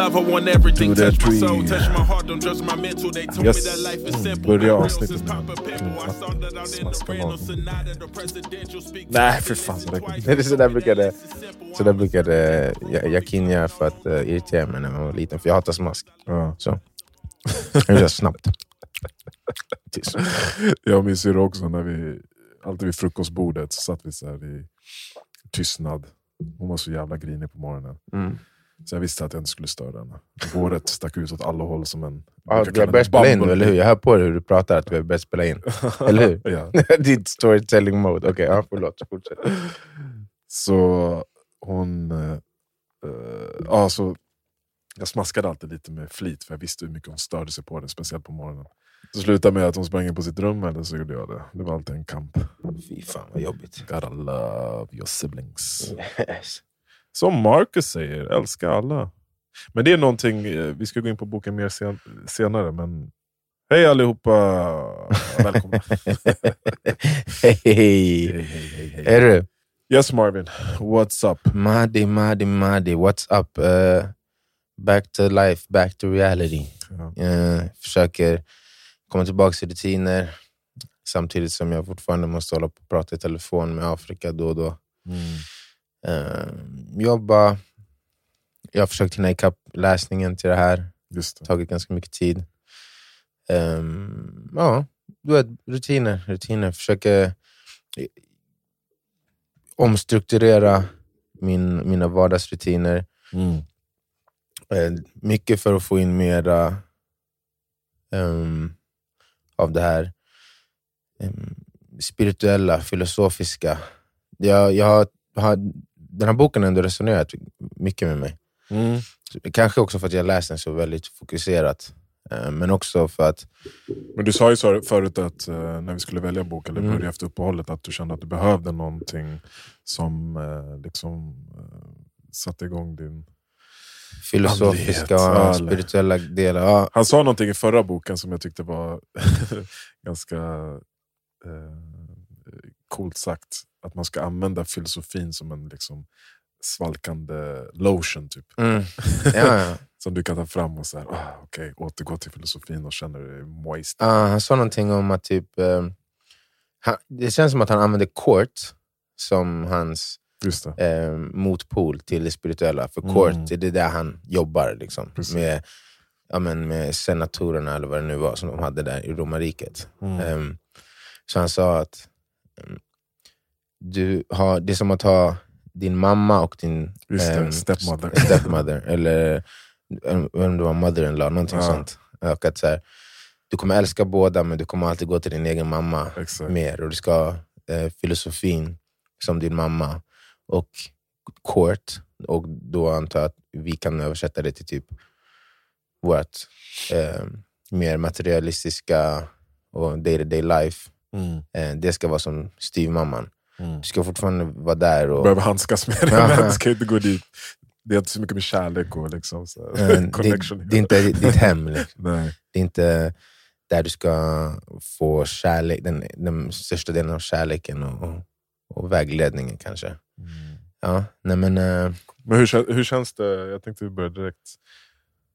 love, I want everything. Touch my soul, touch my heart, don't judge my mental. They told Yes. me that life is simple. börja avsnittet med Nej, för fan. Så där, Det är så där brukade, så där brukade jag, jag kinja för att uh, irritera mig när man var liten, för jag hatar smask. ja. Så. Jag gör snabbt. Jag och min syrra också, när vi, alltid vid frukostbordet så satt vi så här i tystnad. Hon var så jävla grinig på morgonen. Mm. Så jag visste att jag inte skulle störa henne. Håret stack ut åt alla håll som en... Ja, du har börjat spela in eller hur? Jag hör på dig hur du pratar att du har börjat spela in. Eller hur? ja. Ditt storytelling mode. Okej, ja, förlåt. Fortsätt. Så hon... eh, ja, så jag smaskade alltid lite med flit, för jag visste hur mycket hon störde sig på det, speciellt på morgonen. Så slutade med att hon sprang in på sitt rum, eller så gjorde jag det. Det var alltid en kamp. Fy fan vad jobbigt. Gotta love your siblings. Yes. Som Marcus säger, älska alla. Men det är någonting, eh, vi ska gå in på boken mer sen, senare, men hej allihopa! Välkomna. Hej! hej, hej, hej, hej. Är du? Yes Marvin, what's up? Madi, Madi, Madi. What's up? Uh, back to life, back to reality. Ja. Uh, försöker komma tillbaka till rutiner samtidigt som jag fortfarande måste hålla på och prata i telefon med Afrika då och då. Mm. Uh, jobba. Jag har försökt hinna ikapp läsningen till det här. Just det. tagit ganska mycket tid. Ehm, ja, du vet, rutiner. rutiner. Försöker eh, omstrukturera min, mina vardagsrutiner. Mm. Eh, mycket för att få in mera ehm, av det här ehm, spirituella, filosofiska. Jag, jag har, har, den här boken har ändå resonerat mycket med mig. Mm. Kanske också för att jag läst den så väldigt fokuserat. Eh, Men också för att Men du sa ju förut att eh, när vi skulle välja bok, eller Mm. börja efter uppehållet, att du kände att du behövde någonting som eh, liksom satte igång din... filosofiska och spirituella delar. Ja, Han sa någonting i förra boken som jag tyckte var ganska eh, coolt sagt. Att man ska använda filosofin som en liksom, svalkande lotion. Typ. mm. ja, ja. Som du kan ta fram och så här, ah, okay, återgå till filosofin och känna dig moist. Ja, han sa någonting om att typ, eh, han, det känns som att han använder court som hans eh, motpol till det spirituella. För Mm. court, det är där han jobbar. Liksom, Precis. med, ja, men med senatorerna eller vad det nu var som de hade där i romarriket. Mm. Ehm, så han sa att ehm, du har, det är som att ha din mamma och din ehm, stepmother. stepmother eller om det var mother-in-law, någonting Ja. sånt. Och att så här, du kommer älska båda men du kommer alltid gå till din egen mamma Exakt. mer. Och du ska ha eh, filosofin som din mamma och court. Och då antar jag att vi kan översätta det till typ vårt eh, mer materialistiska och day-to-day life. Mm. Eh, det ska vara som styvmamman. Mm. Du ska fortfarande vara där. Och, Behöver handskas med det, men ska inte gå dit. Det är inte så mycket med kärlek och liksom, så eh, det, connection. det är inte ditt hem. Liksom. Det är inte där du ska få kärlek, den, den största delen av kärleken och, och, och vägledningen kanske. Mm. Ja, nej men, eh, Men hur, hur känns det, jag tänkte vi börjar direkt.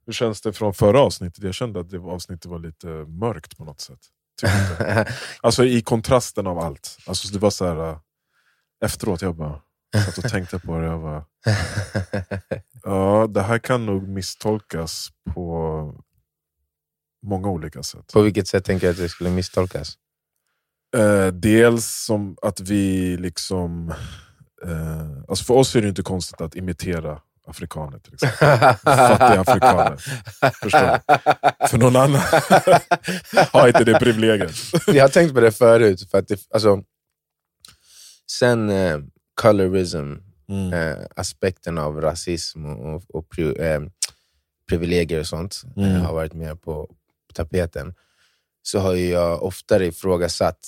Hur känns det från förra avsnittet? Jag kände att det avsnittet var lite mörkt på något sätt. Du alltså i kontrasten av allt. Alltså det var så här, äh, efteråt jag bara satt och tänkte på det. Jag bara, ja, det här kan nog misstolkas på många olika sätt. på vilket sätt tänker jag att det skulle misstolkas? Eh, dels som att vi liksom... Eh, alltså för oss är det inte konstigt att imitera afrikaner till exempel. Fattiga afrikaner. Förstår du? För någon annan har inte det privilegiet. jag har tänkt på det förut. För att det, alltså, sen eh, colorism, Mm. eh, aspekten av rasism och, och, pri, eh, privilegier och sånt Mm. eh, har varit mer på tapeten, så har ju jag oftare ifrågasatt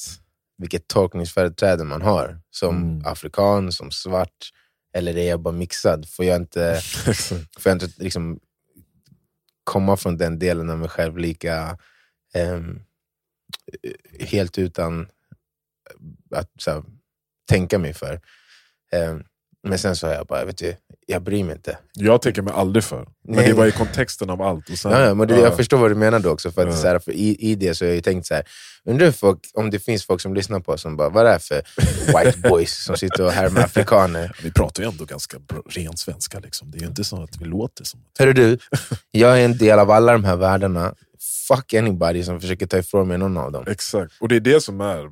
vilket tolkningsföreträde man har. Som Mm. afrikan, som svart, eller är jag bara mixad? Får jag inte, får jag inte liksom komma från den delen av mig själv lika ehm, helt utan att så här, tänka mig för. Ehm, Men sen sa jag bara, vet du, jag bryr mig inte. Jag tänker mig aldrig för. Men Nej. det var i kontexten av allt. Och sen, Ja, men det, ja. Jag förstår vad du menar då också. För att, Ja. så här, för i, I det så har jag ju tänkt så här, undrar folk, om det finns folk som lyssnar på oss som bara, vad är det här för white boys som sitter och härmar afrikaner? Vi pratar ju ändå ganska ren svenska. Liksom. Det är ju inte så att vi låter som... Hörru du, jag är en del av alla de här världarna. Fuck anybody som försöker ta ifrån mig någon av dem. Exakt. Och det är det som är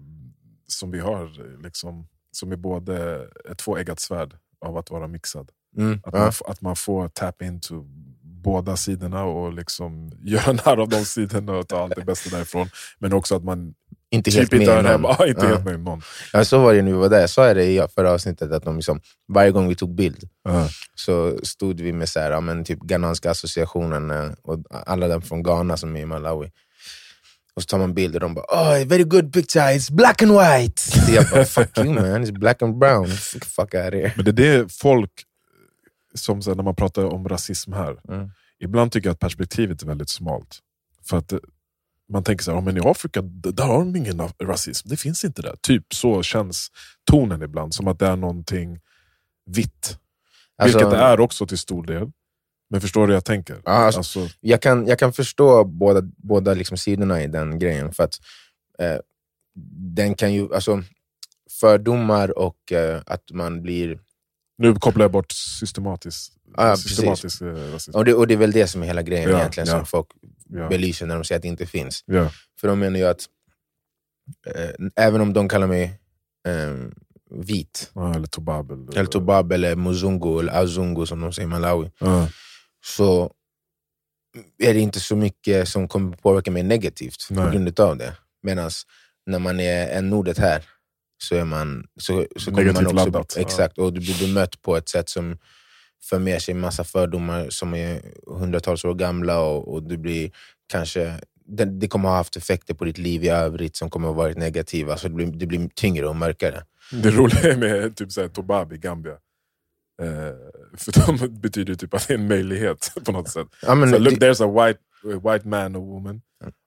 som vi har, liksom, som är både ett tvåeggat svärd av att vara mixad. Mm, Att, man, att man får tap into båda sidorna och liksom göra narr av de sidorna och ta allt det bästa därifrån. Men också att man Inte helt typ inte med hör i någon. Ja, inte Ja. helt med någon. Ja, så var det när vi var där. Jag sa det i förra avsnittet, att de liksom, varje gång vi tog bild Ja. så stod vi med så här, men typ Ghananska associationen eh, och alla dem från Ghana som är i Malawi. Och så tar man bilder och de bara oh, “very good picture, it's black and white”. Så jag bara “fuck you man, it's black and brown, fuck, fuck out here”. Men det är det folk, som så här, när man pratar om rasism här, Mm. ibland tycker jag att perspektivet är väldigt smalt. För att eh, man tänker så här, "Ja, men i Afrika där har de ingen rasism, det finns inte där. Typ så känns tonen ibland, som att det är någonting vitt. Alltså, Vilket det är också till stor del. Men förstår du hur jag tänker? Ja, alltså- Alltså, jag, kan, jag kan förstå båda, båda liksom sidorna i den grejen. För att eh, den kan ju, alltså, fördomar och eh, att man blir nu kopplar jag bort systematisk, Ja, ja, precis. systematisk eh, rasism. Och det, och det är väl det som är hela grejen Ja, egentligen, ja. som folk Ja. belyser när de säger att det inte finns. Ja. För de menar ju att, eh, även om de kallar mig eh, vit, Ja, eller Tobab. Eller, eller Tobab eller Muzungu eller Azungu som de säger i Malawi, Ja. Så är det inte så mycket som kommer påverka mig negativt Nej. på grund av det. Medan när man är en nordet här så, är man, så, så kommer man Negativt också... laddat. Exakt, och du blir bemött på ett sätt som för med sig massa fördomar som är hundratals år gamla och, och du blir kanske det, det kommer ha haft effekter på ditt liv i övrigt som kommer ha varit negativa, så det blir, det blir tyngre och mörkare. Det roliga är med typ Tobab i Gambia. Eh, för de betyder ju typ att det är en möjlighet på något sätt. Ja, men så, look, det- there's a white, a white man och woman.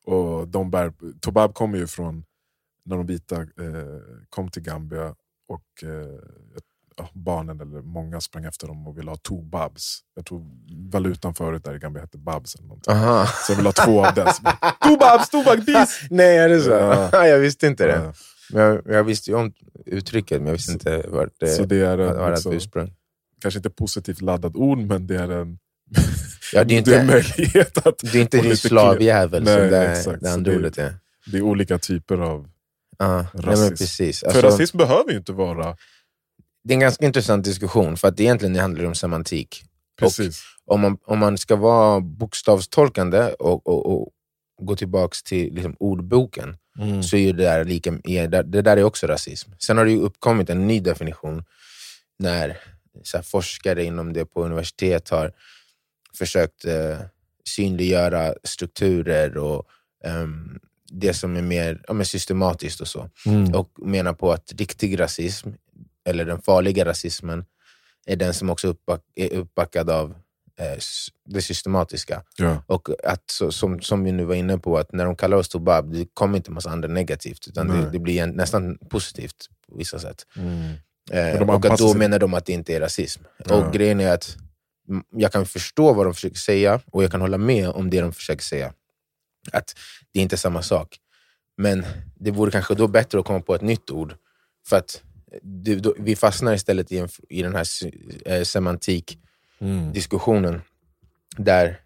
Och de bär, Tobab kommer ju från när de vita eh, kom till Gambia och eh, barnen, eller många, sprang efter dem och ville ha två babs. Jag tror valutan förut där i Gambia hette babs. Eller någonting. Aha. Så jag vill ha två av bara, Två babs, två babs! Nej, är det så? Ja. jag visste inte det. Ja. Men jag, jag visste ju om uttrycket, men jag visste inte vart det, Så det är vad det för ursprung. Kanske inte positivt laddat ord, men det är en, Ja, det är det är inte, möjlighet att... det är inte din slavjävel som det, exakt. det andra det- ordet är. Det är olika typer av... Men rasism. precis. För Alltså, rasism behöver ju inte vara... det är en ganska intressant diskussion, för att egentligen det handlar om semantik. Precis. Om man, om man ska vara bokstavstolkande och, och, och gå tillbaka till liksom, ordboken, Mm. så är det där, lika, det där är också rasism. Sen har det ju uppkommit en ny definition när så forskare inom det på universitet har försökt eh, synliggöra strukturer och ehm, det som är mer ja, systematiskt och så. Mm. Och menar på att riktig rasism, eller den farliga rasismen, är den som också uppback, är uppbackad av eh, det systematiska. Ja. Och att, så, som, som vi nu var inne på, att när de kallar oss Tobab, det kommer inte massa andra negativt, utan det, det blir en, nästan positivt på vissa sätt. Mm. Eh, och att då sig- menar de att det inte är rasism. Ja. Och grejen är att jag kan förstå vad de försöker säga, och jag kan hålla med om det de försöker säga. Att det är inte är samma sak. Men det vore kanske då bättre att komma på ett nytt ord. För att det, då, vi fastnar istället i, en, i den här eh, semantikdiskussionen Mm. där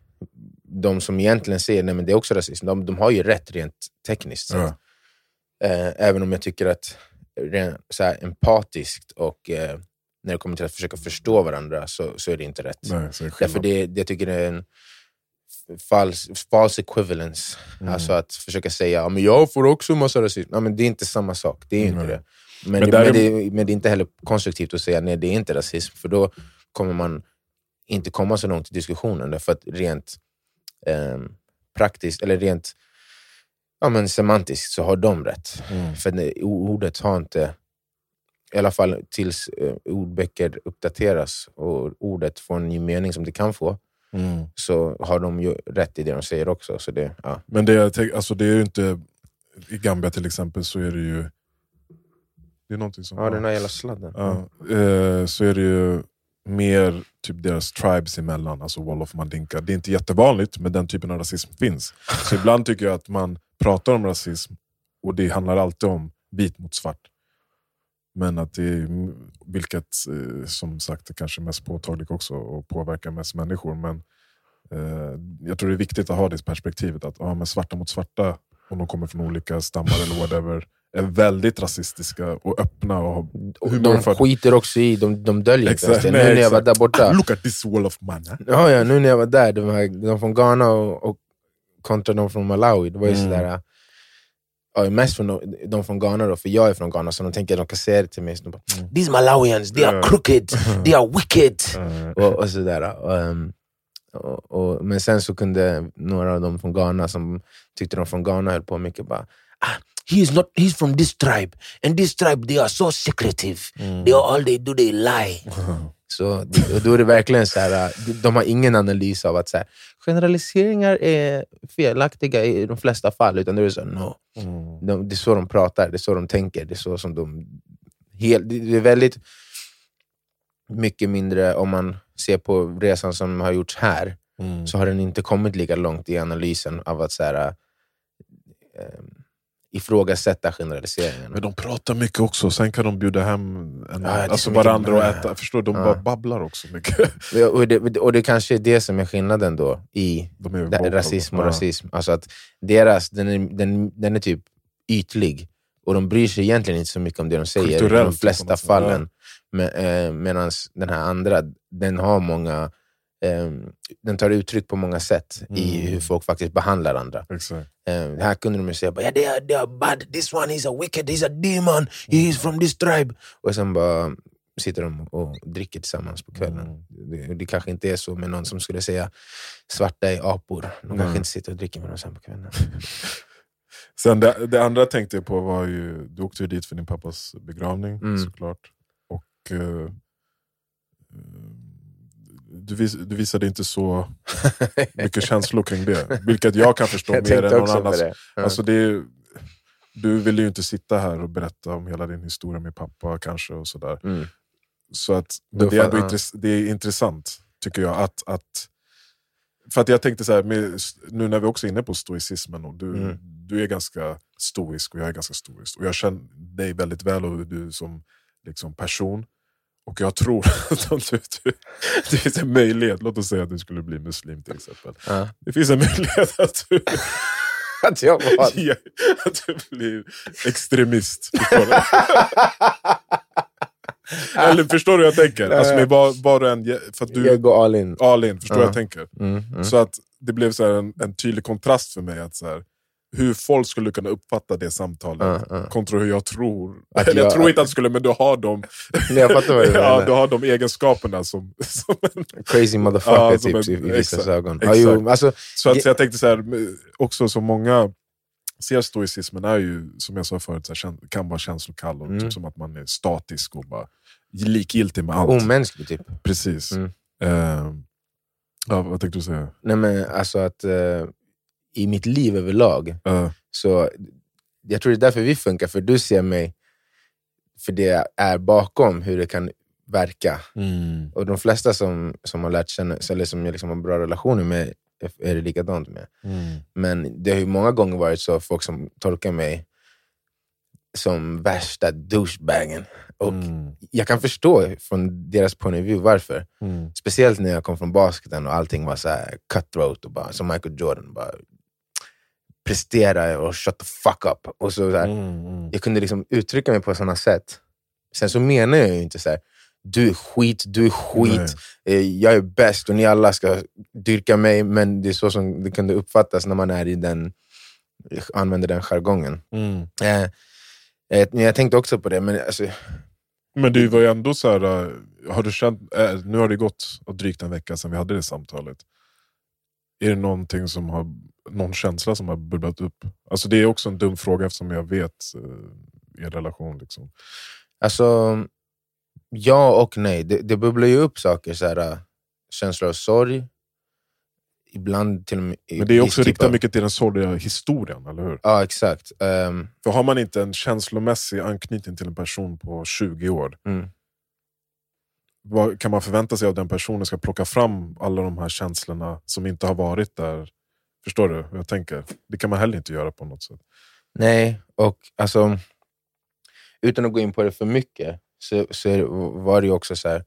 de som egentligen säger att det är också rasism, de, de har ju rätt rent tekniskt. Ja. Eh, även om jag tycker att så här, empatiskt och eh, när det kommer till att försöka förstå varandra så, så är det inte rätt. Nej, det Därför det, det jag tycker det är en false, false equivalence. Mm. Alltså att försöka säga men jag får också massa rasism. Ja, men det är inte samma sak. Det är inte Nej. det. Men, Men det, där är- men, det, men det är inte heller konstruktivt att säga nej, det är inte rasism. För då kommer man inte komma så långt i diskussionen. Därför att rent eh, praktiskt, eller rent ja, men semantiskt så har de rätt. Mm. För det, ordet har inte, i alla fall tills eh, ordböcker uppdateras och ordet får en ny mening som det kan få, Mm. så har de ju rätt i det de säger också. Så det, ja. Men det, jag alltså det är ju inte... I Gambia till exempel så är det ju... Det är någonting som... Ja, den där jävla sladden. Ja, eh, så är det ju mer typ deras tribes emellan, alltså Wolof Mandinka. Det är inte jättevanligt, men den typen av rasism finns. Så ibland tycker jag att man pratar om rasism, och det handlar alltid om vit mot svart. Men att det är, vilket eh, som sagt är kanske mest påtagligt också och påverkar mest människor. Men eh, jag tror det är viktigt att ha det perspektivet, att ja, men svarta mot svarta, om de kommer från olika stammar eller whatever, är väldigt rasistiska och öppna och de för skiter också i, de, de döljer inte ens Exakt, det. Nu när jag var exakt. där borta, Look at this wall of mana. ja, ja, nu när jag var där, de, här, de från Ghana och, och kontra de från Malawi, det var ju Mm. sådär... Ja, mest från de, de från Ghana då, för jag är från Ghana, så de tänker att de kan säga det till mig. Så de bara, These Malawians, they are crooked, they are wicked. Och, och sådär. Och, ehm, och, och, men sen så kunde några av dem från Ghana som tyckte de från Ghana höll på mycket bara ah, he is not, he's from this tribe and this tribe they are so secretive. They are all they do they lie. Så, och då är det verkligen så här, äh, de- har ingen analys av att så här, generaliseringar är felaktiga i de flesta fall, utan det är så no. mm. De, det är så de pratar, det är så de tänker, det är så som de... Helt, det är väldigt mycket mindre, om man ser på resan som har gjorts här, Mm. så har den inte kommit lika långt i analysen av att så här, äh, ifrågasätta generaliseringarna. Men de pratar mycket också, sen kan de bjuda hem en, Ja, alltså varandra och äta. Förstår? De Ja. bara babblar också mycket. Ja, Och det, och det kanske är det som är skillnaden då i De rasism och Ja. rasism. Alltså att deras, den är, den, den är typ ytlig och de bryr sig egentligen inte så mycket om det de säger i de flesta något sätt, fallen. Men, eh, Medan den här andra, den har många den tar uttryck på många sätt i Mm. hur folk faktiskt behandlar andra. Exakt. Eh, här kunde de ju säga yeah, they, are, they are bad, this one is a wicked, he's a demon, he is from this tribe. Och sen bara sitter de och dricker tillsammans på kvällen. Mm. Det, det kanske inte är så med någon som skulle säga svarta är apor. De kanske Nej. inte sitter och dricker med dem sen på kvällen. Sen det, det andra jag tänkte på var ju, du åkte ju dit för din pappas begravning Mm. såklart. Och eh, eh, du, vis, du visade inte så mycket känslor kring det. Vilket jag kan förstå Jag mer än någon annan. det. Ja. Alltså det är, du ville ju inte sitta här och berätta om hela din historia med pappa kanske. och sådär. Mm. Så att, men det, är ändå intress, det är intressant, tycker jag. att, att För att jag tänkte så här, med, nu när vi också är inne på stoicismen, och du, Mm. du är ganska stoisk och jag är ganska stoisk. Och jag känner dig väldigt väl och du som liksom, person. Och jag tror att om du, du, det finns en möjlighet, låt oss säga att du skulle bli muslim till exempel. Ja. Det finns en möjlighet att du, Att jag. Ja, att du blir extremist. Eller förstår du hur jag tänker? Alltså med var och en, för att du Jag går all in. all in, förstår du Ja. hur jag tänker? Mm, mm. Så att det blev så en, en tydlig kontrast för mig. att så här, Hur folk skulle kunna uppfatta det samtalet Ja, ja. kontra hur jag tror. Att Eller jag, jag- tror inte att du skulle, men du har de, Nej, jag fattar vad du ja, du har de egenskaperna som... som en, Crazy motherfucker Ja, som typ, en- i, i vissa exakt, ögon. Ja, exakt. jo, alltså, så, att, så jag tänkte så här, också så många ser stoicismen är ju, som jag sa förut, så här, kan vara känslokall. Och Mm. typ som att man är statisk och bara likgiltig med allt. omänsklig typ. Precis. Mm. Eh, ja, vad tänkte du säga? Nej, men alltså att eh, i mitt liv överlag, Eh, så jag tror det är därför vi funkar, för du ser mig för det jag är bakom hur det kan verka. Och de flesta som, som har lärt känna, eller som jag liksom har bra relationer med, är det likadant med. Men det har ju många gånger varit så folk som tolkar mig som värsta douchebagen. Och Mm. jag kan förstå från deras point of view varför. Mm. Speciellt när jag kom från basketen och allting var så här cutthroat, och bara, som Michael Jordan. Bara prestera och shut the fuck up. Och så, så här, Mm. Jag kunde liksom uttrycka mig på sådana sätt. Sen så menar jag ju inte så här, du är skit, du är skit, eh, jag är bäst och ni alla ska dyrka mig. Men det är så som det kunde uppfattas när man är i den, använder den jargongen. Mm. Eh, eh, jag tänkte också på det, men alltså, Men det var ju ändå så här, eh, har du känt, eh, nu har det gått drygt en vecka sedan vi hade det samtalet. Är det någonting som har, någon känsla som har bubblat upp? Alltså det är också en dum fråga eftersom jag vet eh, er relation. Liksom. Alltså, ja och nej. Det, det bubblar ju upp saker, så här, äh, känslor av sorg. ibland till och med... Men det är också typ riktat av- mycket till den sorgliga historien, eller hur? Ja, exakt. Ehm, För har man inte en känslomässig anknytning till en person på 20 år, mm. Vad kan man förvänta sig av den personen ska plocka fram alla de här känslorna som inte har varit där? Förstår du hur jag tänker? Det kan man heller inte göra på något sätt. Nej, och alltså, utan att gå in på det för mycket, så, så var det ju också så här,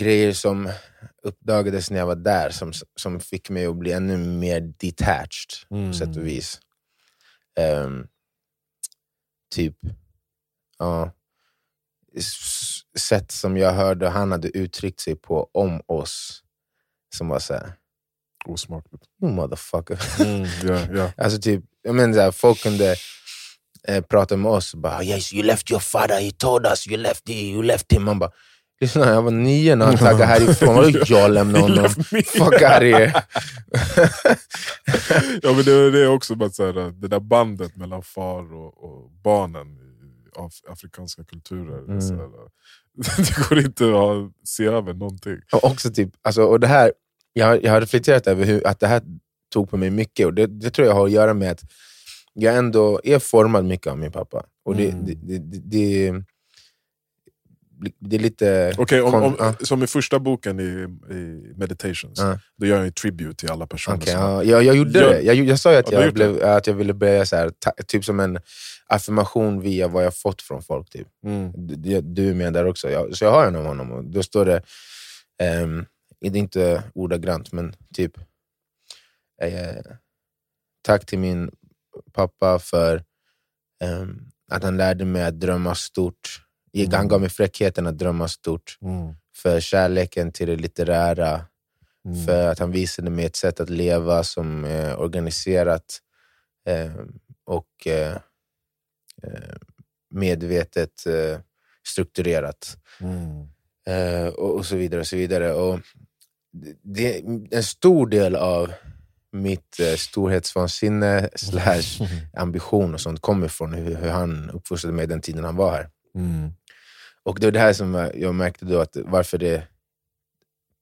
grejer som uppdagades när jag var där som, som fick mig att bli ännu mer detached Mm. på sätt och vis. Ehm, typ, ja, sätt som jag hörde han hade uttryckt sig på om oss, som var såhär, Osmakligt. you motherfucker. Mm, ja, ja. Alltså typ, jag menar, så här, folk kunde eh, prata med oss och bara yes, you left your father, he told us you left, you left him. Man bara, lyssna jag var nio när han taggade härifrån, vadå jag lämnade He honom? Fuck out here. ja, men det, är också bara så här, det där bandet mellan far och, och barnen af, afrikanska kulturer. Mm. Så det går inte att se över någonting. Och också typ, alltså, och det här, jag, har- jag har reflekterat över hur, att det här tog på mig mycket och det, det tror jag har att göra med att jag ändå är formad mycket av min pappa. Och det, Mm. det, det, det, är lite... Okej, om, om, som i första boken i, i Meditations, Ja. då gör jag en tribute till alla personer. Okej, som- ja, jag, jag gjorde Gör- det. Jag, jag sa ju att, jag, blev, att jag ville börja så här, ta, typ som en affirmation via vad jag fått från folk. Typ. Mm. Du, du är med där också. Jag, så jag har en av honom och då står det, um, det är inte ordagrant, men typ eh, Tack till min pappa för ehm, att han lärde mig att drömma stort. Han gav mig fräckheten att drömma stort. Mm. För kärleken till det litterära, Mm. för att han visade mig ett sätt att leva som är organiserat eh, och eh, medvetet eh, strukturerat. Mm. Eh, och, så vidare. och så vidare. Och det, en stor del av mitt eh, storhetsvansinne slash ambition och sånt kommer från hur, hur han uppfostrade mig den tiden han var här. Mm. Och det var det här som jag- märkte då att varför det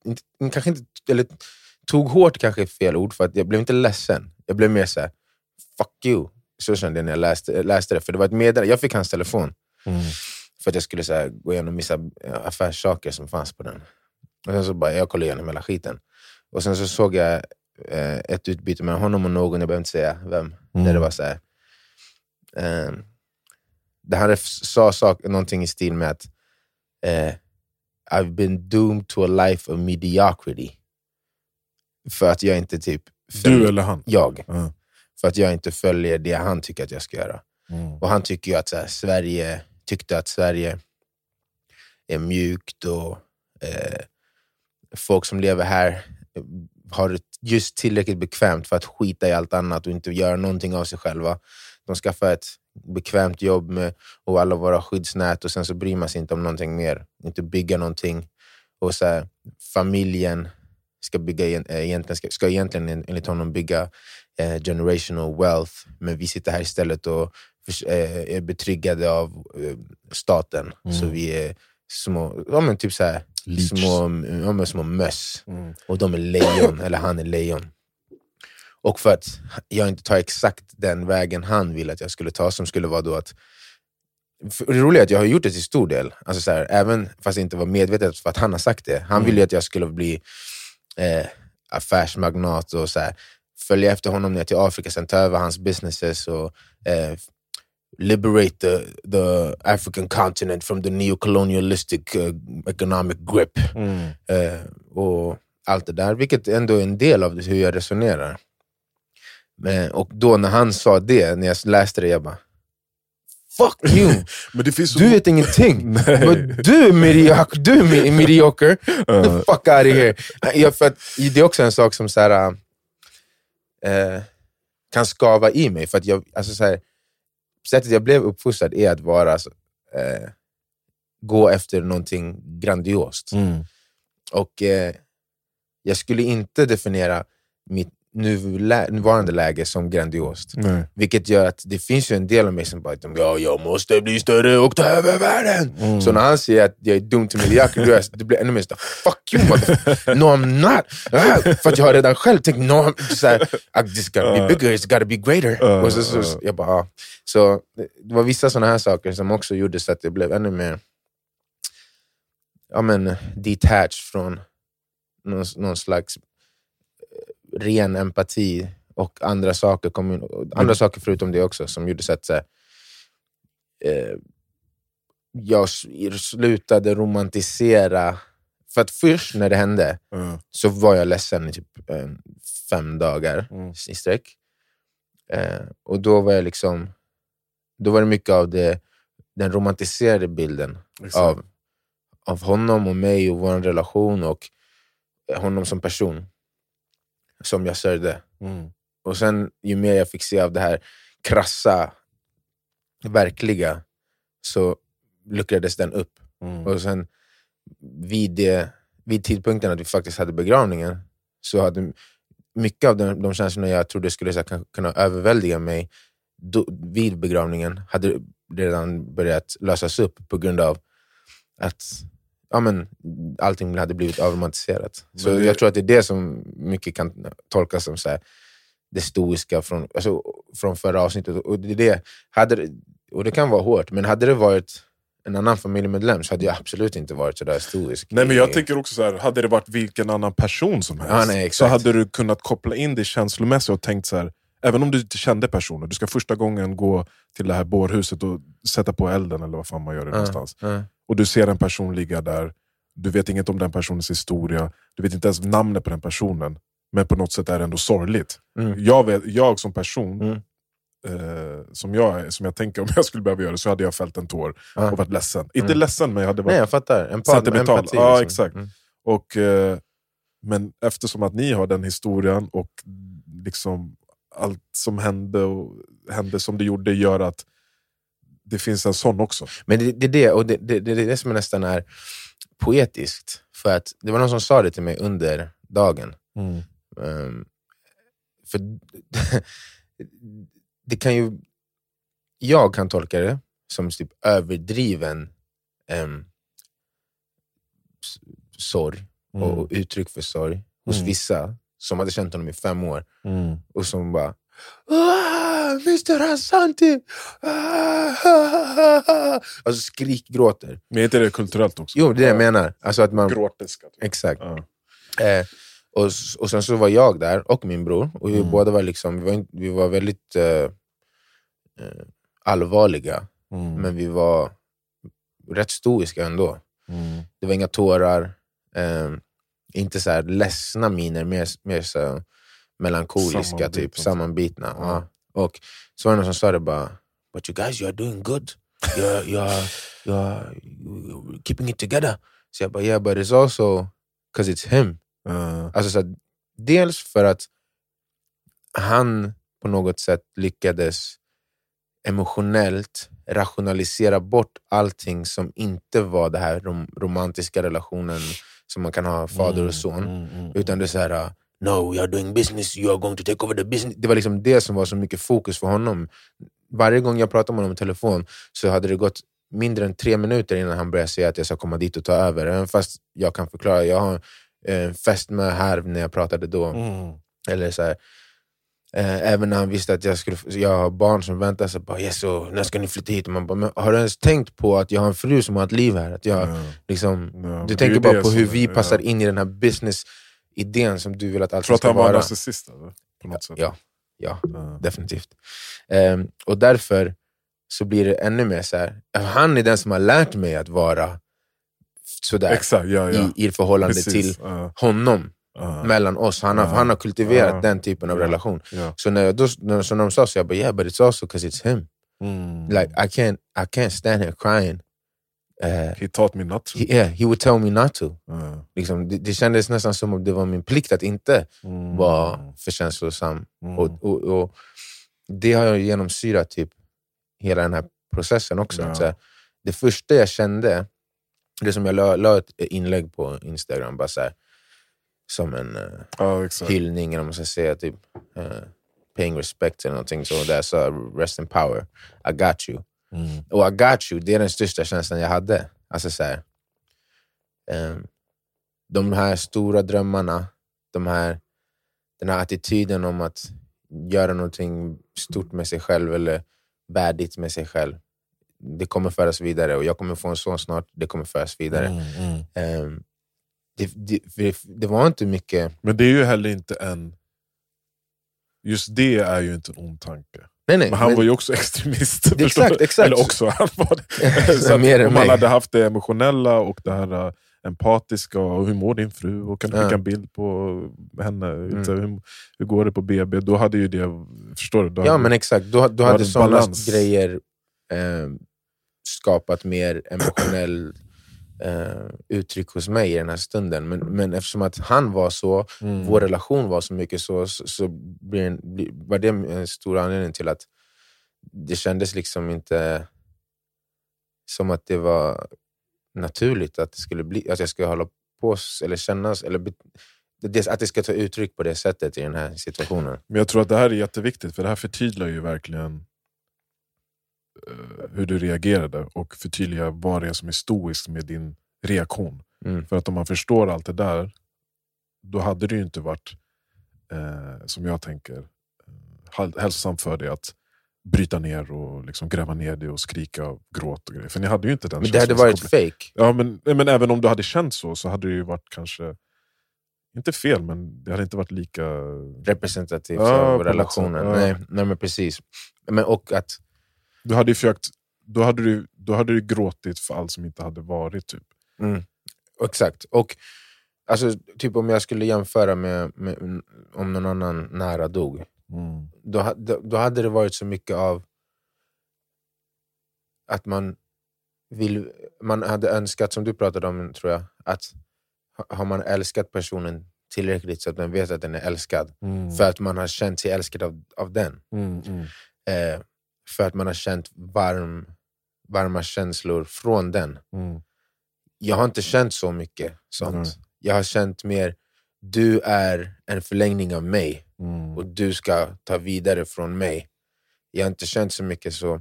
inte, kanske inte, eller tog hårt kanske är fel ord, för att jag blev inte ledsen. Jag blev mer så här: fuck you. Så kände jag när jag läste, läste det. För det var ett meddelande, jag fick hans telefon Mm. för att jag skulle så här, gå igenom vissa eh, affärssaker som fanns på den. Och sen så bara, jag kollade igenom hela skiten. Och sen så såg jag eh, ett utbyte mellan honom och någon, jag behöver inte säga vem, Mm. där det var så här. Eh, där han sa sak, någonting i stil med att eh, I've been doomed to a life of mediocrity. För att jag inte typ... Du eller han? Jag. Ja. För att jag inte följer det han tycker att jag ska göra. Mm. Och han tycker ju att här, Sverige, tyckte att Sverige är mjukt och eh, folk som lever här har det just tillräckligt bekvämt för att skita i allt annat och inte göra någonting av sig själva. De skaffar ett bekvämt jobb med och alla våra skyddsnät och sen så bryr man sig inte om någonting mer. Inte bygga någonting. Och så här, familjen ska, bygga, eh, egentligen, ska, ska egentligen en- enligt honom bygga eh, generational wealth, men vi sitter här istället och eh, är betryggade av eh, staten. Mm. Så vi är små, ja, men typ så här, små, ja, men små möss. Mm. Och de är lejon, eller han är lejon. Och för att jag inte tar exakt den vägen han vill att jag skulle ta, som skulle vara då att det roliga är att jag har gjort det till stor del, alltså så här, även fast det inte var medvetet för att han har sagt det. Han Mm. ville att jag skulle bli eh, affärsmagnat och så här, följa efter honom ner till Afrika, sen ta över hans businesses och eh, liberate the, the African continent from the neocolonialistic uh, economic grip. Mm. Eh, och allt det där, vilket ändå är en del av hur jag resonerar. Men, och då när han sa det, när jag läste det, jag bara Fuck you! Du vet ingenting! Men du är medioker! Du är me- mediocre! Get the fuck out of here! Ja, för det är också en sak som så här, eh, kan skava i mig. För att jag, alltså så här, sättet jag blev uppfostrad är att vara, eh, gå efter någonting grandiost. Mm. Och eh, jag skulle inte definiera mitt, nuvarande läge som grandiost. Nej. Vilket gör att det finns ju en del av mig som bara ja, jag måste bli större och ta över världen. Mm. Så när han säger att jag är dum till medioker, det blir ännu mer såhär, fuck you motherfucker. No I'm not. Ah, För att jag har redan själv tänkt, no, I'm, så här, "Ah, this gotta be bigger, it's gotta be greater. Uh, och så, så, uh. jag bara, ah. så det- var vissa sådana här saker som också gjorde så att det blev ännu mer ja, men, detached från någon, någon slags ren empati och andra saker, kom andra saker förutom det också som gjorde så att så här, eh, jag slutade romantisera. För att först när det hände Ja. så var jag ledsen i typ eh, fem dagar Mm. i sträck. Eh, och då var jag liksom, då var det mycket av det, den romantiserade bilden Exakt. av, av honom och mig och vår relation och honom som person som jag sörjde. Mm. Och sen ju mer jag fick se av det här krassa, verkliga, så luckrades den upp. Mm. Och sen vid, det, vid tidpunkten att vi faktiskt hade begravningen, så hade mycket av de, de känslorna jag trodde skulle så här, kunna överväldiga mig då, vid begravningen, hade redan börjat lösas upp på grund av att ja, men, allting hade blivit avromantiserat. Så det- jag tror att det är det som mycket kan tolkas som så här, det stoiska från, alltså, från förra avsnittet. Och det, det, hade, och det kan vara hårt, men hade det varit en annan familjemedlem så hade jag absolut inte varit så där stoisk. Nej, men jag tänker också så här, hade det varit vilken annan person som helst, Ja, nej, så hade du kunnat koppla in det känslomässigt och tänkt så här, även om du inte kände personen, du ska första gången gå till det här bårhuset och sätta på elden eller vad fan man gör det Ja, någonstans. ja. Och du ser en person ligga där, du vet inget om den personens historia, du vet inte ens namnet på den personen, men på något sätt är det ändå sorgligt. Mm. Jag, vet, jag som person, Mm. eh, som, jag, som jag tänker om jag skulle behöva göra det, så hade jag fällt en tår Ja. och varit ledsen. Inte Mm. ledsen, men jag hade varit Nej, jag fattar. Empat, Sentimental. empati. Ja, liksom. exakt. Mm. Och, eh, men eftersom att ni har den historien och liksom allt som hände, och, hände som det gjorde gör att det finns en sån också. Men det, det är det, och det, det, det är det som nästan är poetiskt. För att det var någon som sa det till mig under dagen. Ehm, för det kan ju... Jag kan tolka det som typ överdriven um, sorg Mm. och uttryck för sorg hos Mm. vissa som hade känt honom i fem år Mm. och som bara ah, Mr Assanti! Ah. Alltså skrikgråter. Men är inte det kulturellt också? Jo, det är det jag menar. Alltså att man, Gråtiska. Typ. exakt. Ja. Eh, och, och sen så var jag där, och min bror. Och vi Mm. båda var, liksom, vi var, vi var väldigt eh, eh, allvarliga, Mm. men vi var rätt stoiska ändå. Mm. Det var inga tårar, eh, inte så här ledsna miner, mer, mer så melankoliska, typ, Sammanbitna. sammanbitna. Ja. Och så var det någon som sa det bara, But you guys, you're doing good. You're, you're, you're, you're keeping it together. Så jag bara, yeah but it's also because it's him. Ja. Alltså så att, dels för att han på något sätt lyckades emotionellt rationalisera bort allting som inte var den här rom romantiska relationen som man kan ha fader och son. Mm, mm, mm. Utan det är så här, uh, no we are doing business, you are going to take over the business. Det var liksom det som var så mycket fokus för honom. Varje gång jag pratade med honom i telefon så hade det gått mindre än tre minuter innan han började säga att jag ska komma dit och ta över. Även fast jag kan förklara, jag har en fest med här när jag pratade då. Mm. Eller så här, eh, även när han visste att jag, skulle, jag har barn som väntar, så bara yes, så, när ska ni flytta hit? Och man bara, har du ens tänkt på att jag har en fru som har ett liv här? Att jag, Ja. liksom, men du tänker bara på hur vi passar in i den här business-idén som du vill att allt Tror att ska han var vara. narcissist? Eller? På något sätt. Ja, ja, Ja. definitivt. Ehm, och därför så blir det ännu mer så här. han är den som har lärt mig att vara sådär Exakt, ja, ja. i, i förhållande Precis. till Ja, honom, ja, mellan oss. Han har, Ja. han har kultiverat den typen av relation. Så när, jag då, när, så när de sa så, jag bara yeah but it's also because it's him. Mm. Like I can't, I can't stand here crying. Eh, He taught me not to. he, yeah, he would tell me not to. Ja. Liksom, det, det kändes nästan som om det var min plikt att inte Mm. vara för känslosam. Mm. Och, och, och det har ju genomsyrat typ hela den här processen också. Ja. Att, så här, det första jag kände, det som jag la, la ett inlägg på Instagram, bara så här, som en Ja, exakt. hyllning, eller man ska säga typ eh, paying respect eller någonting. Så där sa rest in power, I got you. Mm. Och I got you, det är den största känslan jag hade. Alltså så här, ehm, de här stora drömmarna, de här, den här attityden om att göra någonting stort med sig själv eller värdigt med sig själv. Det kommer föras vidare och jag kommer få en son snart, det kommer föras vidare. Mm, mm. Det, det, det, det var inte mycket... Men det är ju heller inte en... Just det är ju inte en ond tanke. Nej, nej, Men han men- var ju också extremist. Exakt, exakt. Eller också, han var. Så att om mig. hade haft det emotionella och det här äh, empatiska, och hur mår din fru? Och kan du Ja. skicka en bild på henne? Mm. Hur, hur går det på BB? Då hade ju det... Förstår du? Då Ja hade- men exakt, du var hade sådana balans. grejer eh, skapat mer emotionell eh, uttryck hos mig i den här stunden. Men, men eftersom att han var så, Mm. vår relation var så mycket så, så, så blir en, var det en stor anledning till att det kändes liksom inte som att det var naturligt att, det skulle bli, att jag skulle hålla på eller kännas, eller att det ska ta uttryck på det sättet i den här situationen. Men jag tror att det här är jätteviktigt, för det här förtydligar ju verkligen hur du reagerade och förtydligar vad det är som är stoiskt med din reaktion. Mm. För att om man förstår allt det där, då hade det ju inte varit, eh, som jag tänker, eh, hälsosamt för dig att bryta ner och liksom gräva ner dig och skrika och gråta och grejer. För ni hade ju inte den Men det hade varit fake. Ja, men, men även om du hade känt så, så hade det ju varit kanske, inte fel, men det hade inte varit lika... representativt Ja, av relationen. ja. Nej, nej, men precis. Men, och att, Du hade ju försökt, då hade du, då hade du gråtit för allt som inte hade varit. typ. mm, exakt. Och alltså, typ om jag skulle jämföra med, med om någon annan nära dog, då, ha- då, då hade det varit så mycket av att man vill, man hade önskat, som du pratade om tror jag, att ha- har man älskat personen tillräckligt så att den vet att den är älskad, för att man har känt sig älskad av, av den. Mm, mm. eh, för att man har känt varm, varma känslor från den. Mm. Jag har inte känt så mycket sånt. Mm. Jag har känt mer, du är en förlängning av mig Mm. och du ska ta vidare från mig. Jag har inte känt så mycket så,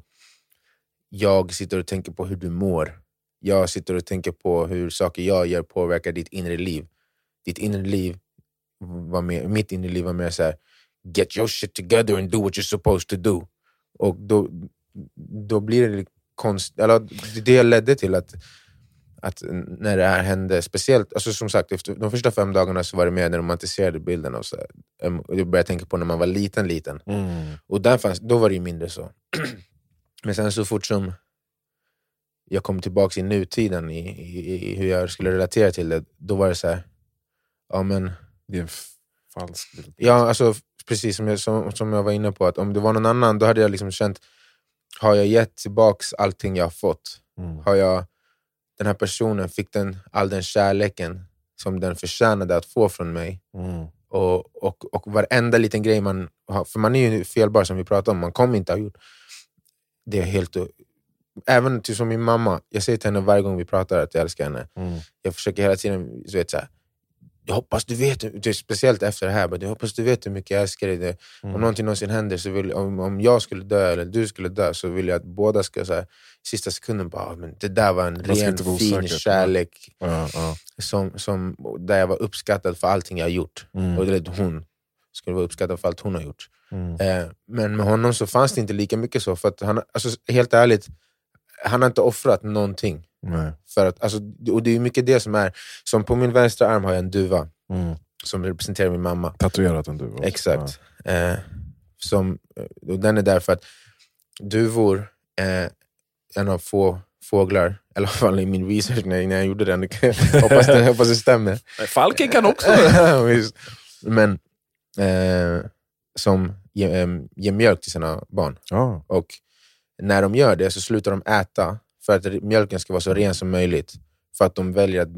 jag sitter och tänker på hur du mår. Jag sitter och tänker på hur saker jag gör påverkar ditt inre liv. Ditt inre liv var mer, mitt inre liv var mer så här: get your shit together and do what you're supposed to do. Och då, då blir det konst, eller det- ledde till att, att när det här hände, speciellt, alltså som sagt, efter de första fem dagarna så var det mer den romantiserade bilden. Och så här, jag började tänka på när man var liten, liten. Mm. Och där fanns, då var det ju mindre så. Men sen så fort som jag kom tillbaka i nutiden, i, i, i hur jag skulle relatera till det, då var det så här, ja men Det är en falsk bild. Ja, alltså, precis som jag, som, som jag var inne på, att om det var någon annan då hade jag liksom känt, har jag gett tillbaks allting jag har fått? Mm. Har jag, den här personen, fick den all den kärleken som den förtjänade att få från mig? Mm. Och, och, och varenda liten grej man har, för man är ju felbar som vi pratade om, man kommer inte ha gjort det är helt... Även till som min mamma, jag säger till henne varje gång vi pratar att jag älskar henne. Mm. Jag försöker hela tiden, du vet, så här, jag hoppas du vet, speciellt efter det här, men jag hoppas du vet hur mycket jag älskar dig. Mm. Om någonting någonsin händer, så vill, om, om jag skulle dö eller du skulle dö, så vill jag att båda ska så här, sista sekunden bara, "Ah, men det där var en Man ren, fin osäker. kärlek Ja, ja. som, som, där jag var uppskattad för allting jag har gjort. Mm. Och det, hon skulle vara uppskattad för allt hon har gjort. Mm. Eh, men med honom så fanns det inte lika mycket så. För han, alltså, helt ärligt, han har inte offrat någonting. Nej. För att, alltså, och det är mycket det som är, som på min vänstra arm har jag en duva Mm. som representerar min mamma. Tatuerat en du. också. Exakt. Eh, som, och den är där för att duvor är en av få fåglar, i alla fall i min research när, när jag gjorde den, hoppas det, jag hoppas det stämmer. Ja. Falken kan också. Men eh, som ger, eh, ger mjölk till sina barn. Ja. Och när de gör det så slutar de äta för att mjölken ska vara så ren som möjligt. För att de väljer att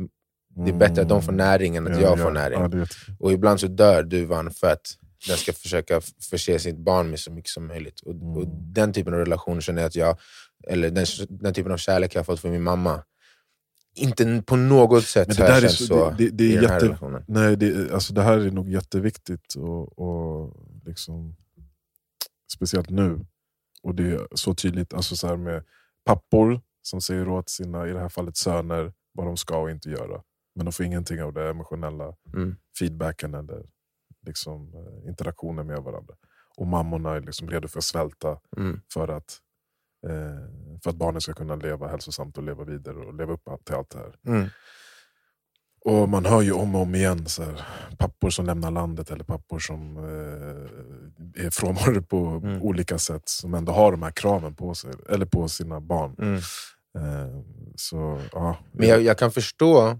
det är bättre att de får näring än att jag får näring. Och ibland så dör duvan för att den ska försöka förse sitt barn med så mycket som möjligt. Och, och den typen av relation känner jag att jag, eller den, den typen av kärlek jag har fått från min mamma, inte på något sätt Men har jag känt så, så det, det, det i den här relationen. nej, det, alltså det här är nog jätteviktigt. Och, och liksom, speciellt nu. Och det är så tydligt alltså så med pappor som säger åt sina, i det här fallet söner, vad de ska och inte göra. Men de får ingenting av det emotionella Mm. feedbacken eller liksom, eh, interaktionen med varandra. Och mammorna är liksom redo för att svälta Mm. för att, eh, för att barnen ska kunna leva hälsosamt och leva vidare och leva upp till allt det här. Mm. Och man hör ju om och om igen så här, pappor som lämnar landet eller pappor som eh, är frånvarande på Mm. olika sätt som ändå har de här kraven på sig, eller på sina barn. Mm. Eh, så ja, Men jag, jag kan förstå,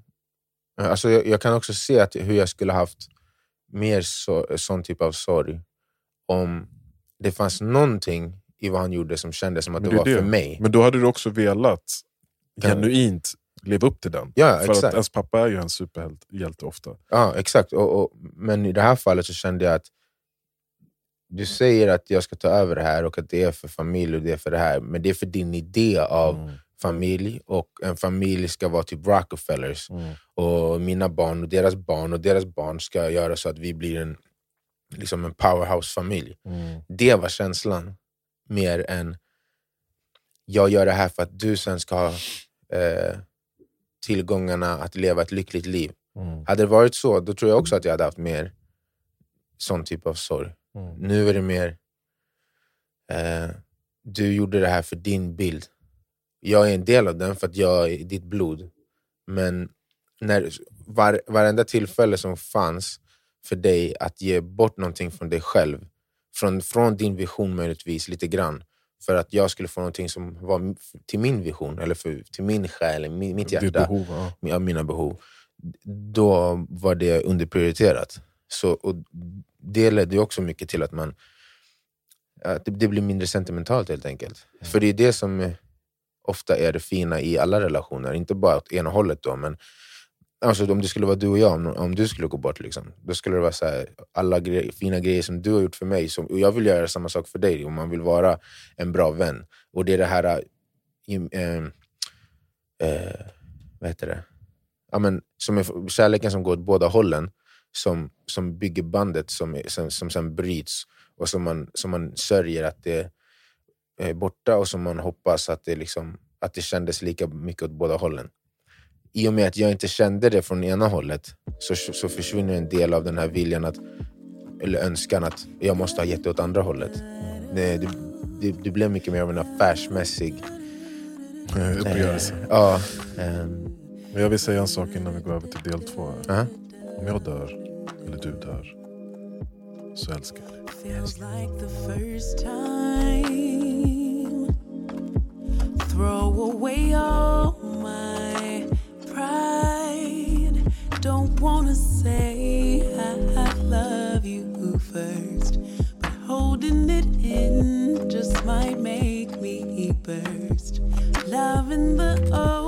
alltså jag, jag kan också se att hur jag skulle haft mer så, sån typ av sorg om det fanns någonting i vad han gjorde som kändes som att det det var det. för mig. Men då hade du också velat genuint leva upp till den. Ja, För exakt. att ens pappa är ju en superhjälte ofta. Ja, exakt. Och, och, men i det här fallet så kände jag att du säger att jag ska ta över det här och att det är för familj och det är för det här, men det är för din idé av Mm. familj och en familj ska vara typ Rockefellers. Mm. och mina barn och deras barn och deras barn ska göra så att vi blir en, liksom en powerhouse-familj. Mm. Det var känslan. Mer än jag gör det här för att du sen ska ha eh, tillgångarna att leva ett lyckligt liv. Mm. Hade det varit så, då tror jag också att jag hade haft mer sån typ av sorg. Mm. Nu är det mer, eh, du gjorde det här för din bild. Jag är en del av den för att jag är ditt blod. Men när, var, varenda tillfälle som fanns för dig att ge bort någonting från dig själv, från, från din vision möjligtvis lite grann, för att jag skulle få någonting som var till min vision, eller för, till min själ, min, mitt hjärta behov, ja. mina behov, då var det underprioriterat. Så, och det ledde också mycket till att man att det, det blir mindre sentimentalt helt enkelt. För det är det som ofta är det fina i alla relationer, inte bara åt ena hållet då, men alltså, om det skulle vara du och jag, om, om du skulle gå bort, liksom, då skulle det vara så här, alla gre fina grejer som du har gjort för mig, som, och jag vill göra samma sak för dig, om man vill vara en bra vän. Och det är det här, äh, äh, vad heter det? Ja, men, som är kärleken som går åt båda hållen, som, som bygger bandet som, som, som sen bryts och som man, som man sörjer att det är borta och som man hoppas att det, liksom, att det kändes lika mycket åt båda hållen. I och med att jag inte kände det från ena hållet så, så försvinner en del av den här viljan att, eller önskan att jag måste ha gett det åt andra hållet. Det, det, det, det blev mycket mer av en affärsmässig... Eh, Uppgörelse. Ja, ehm, Men jag vill säga en sak innan vi går över till del två. här. aha. Om jag dör, eller du dör, så älskar jag dig. Feels like the first time. Throw away all wanna say I love you first, but holding it in just might make me burst. Love in the open,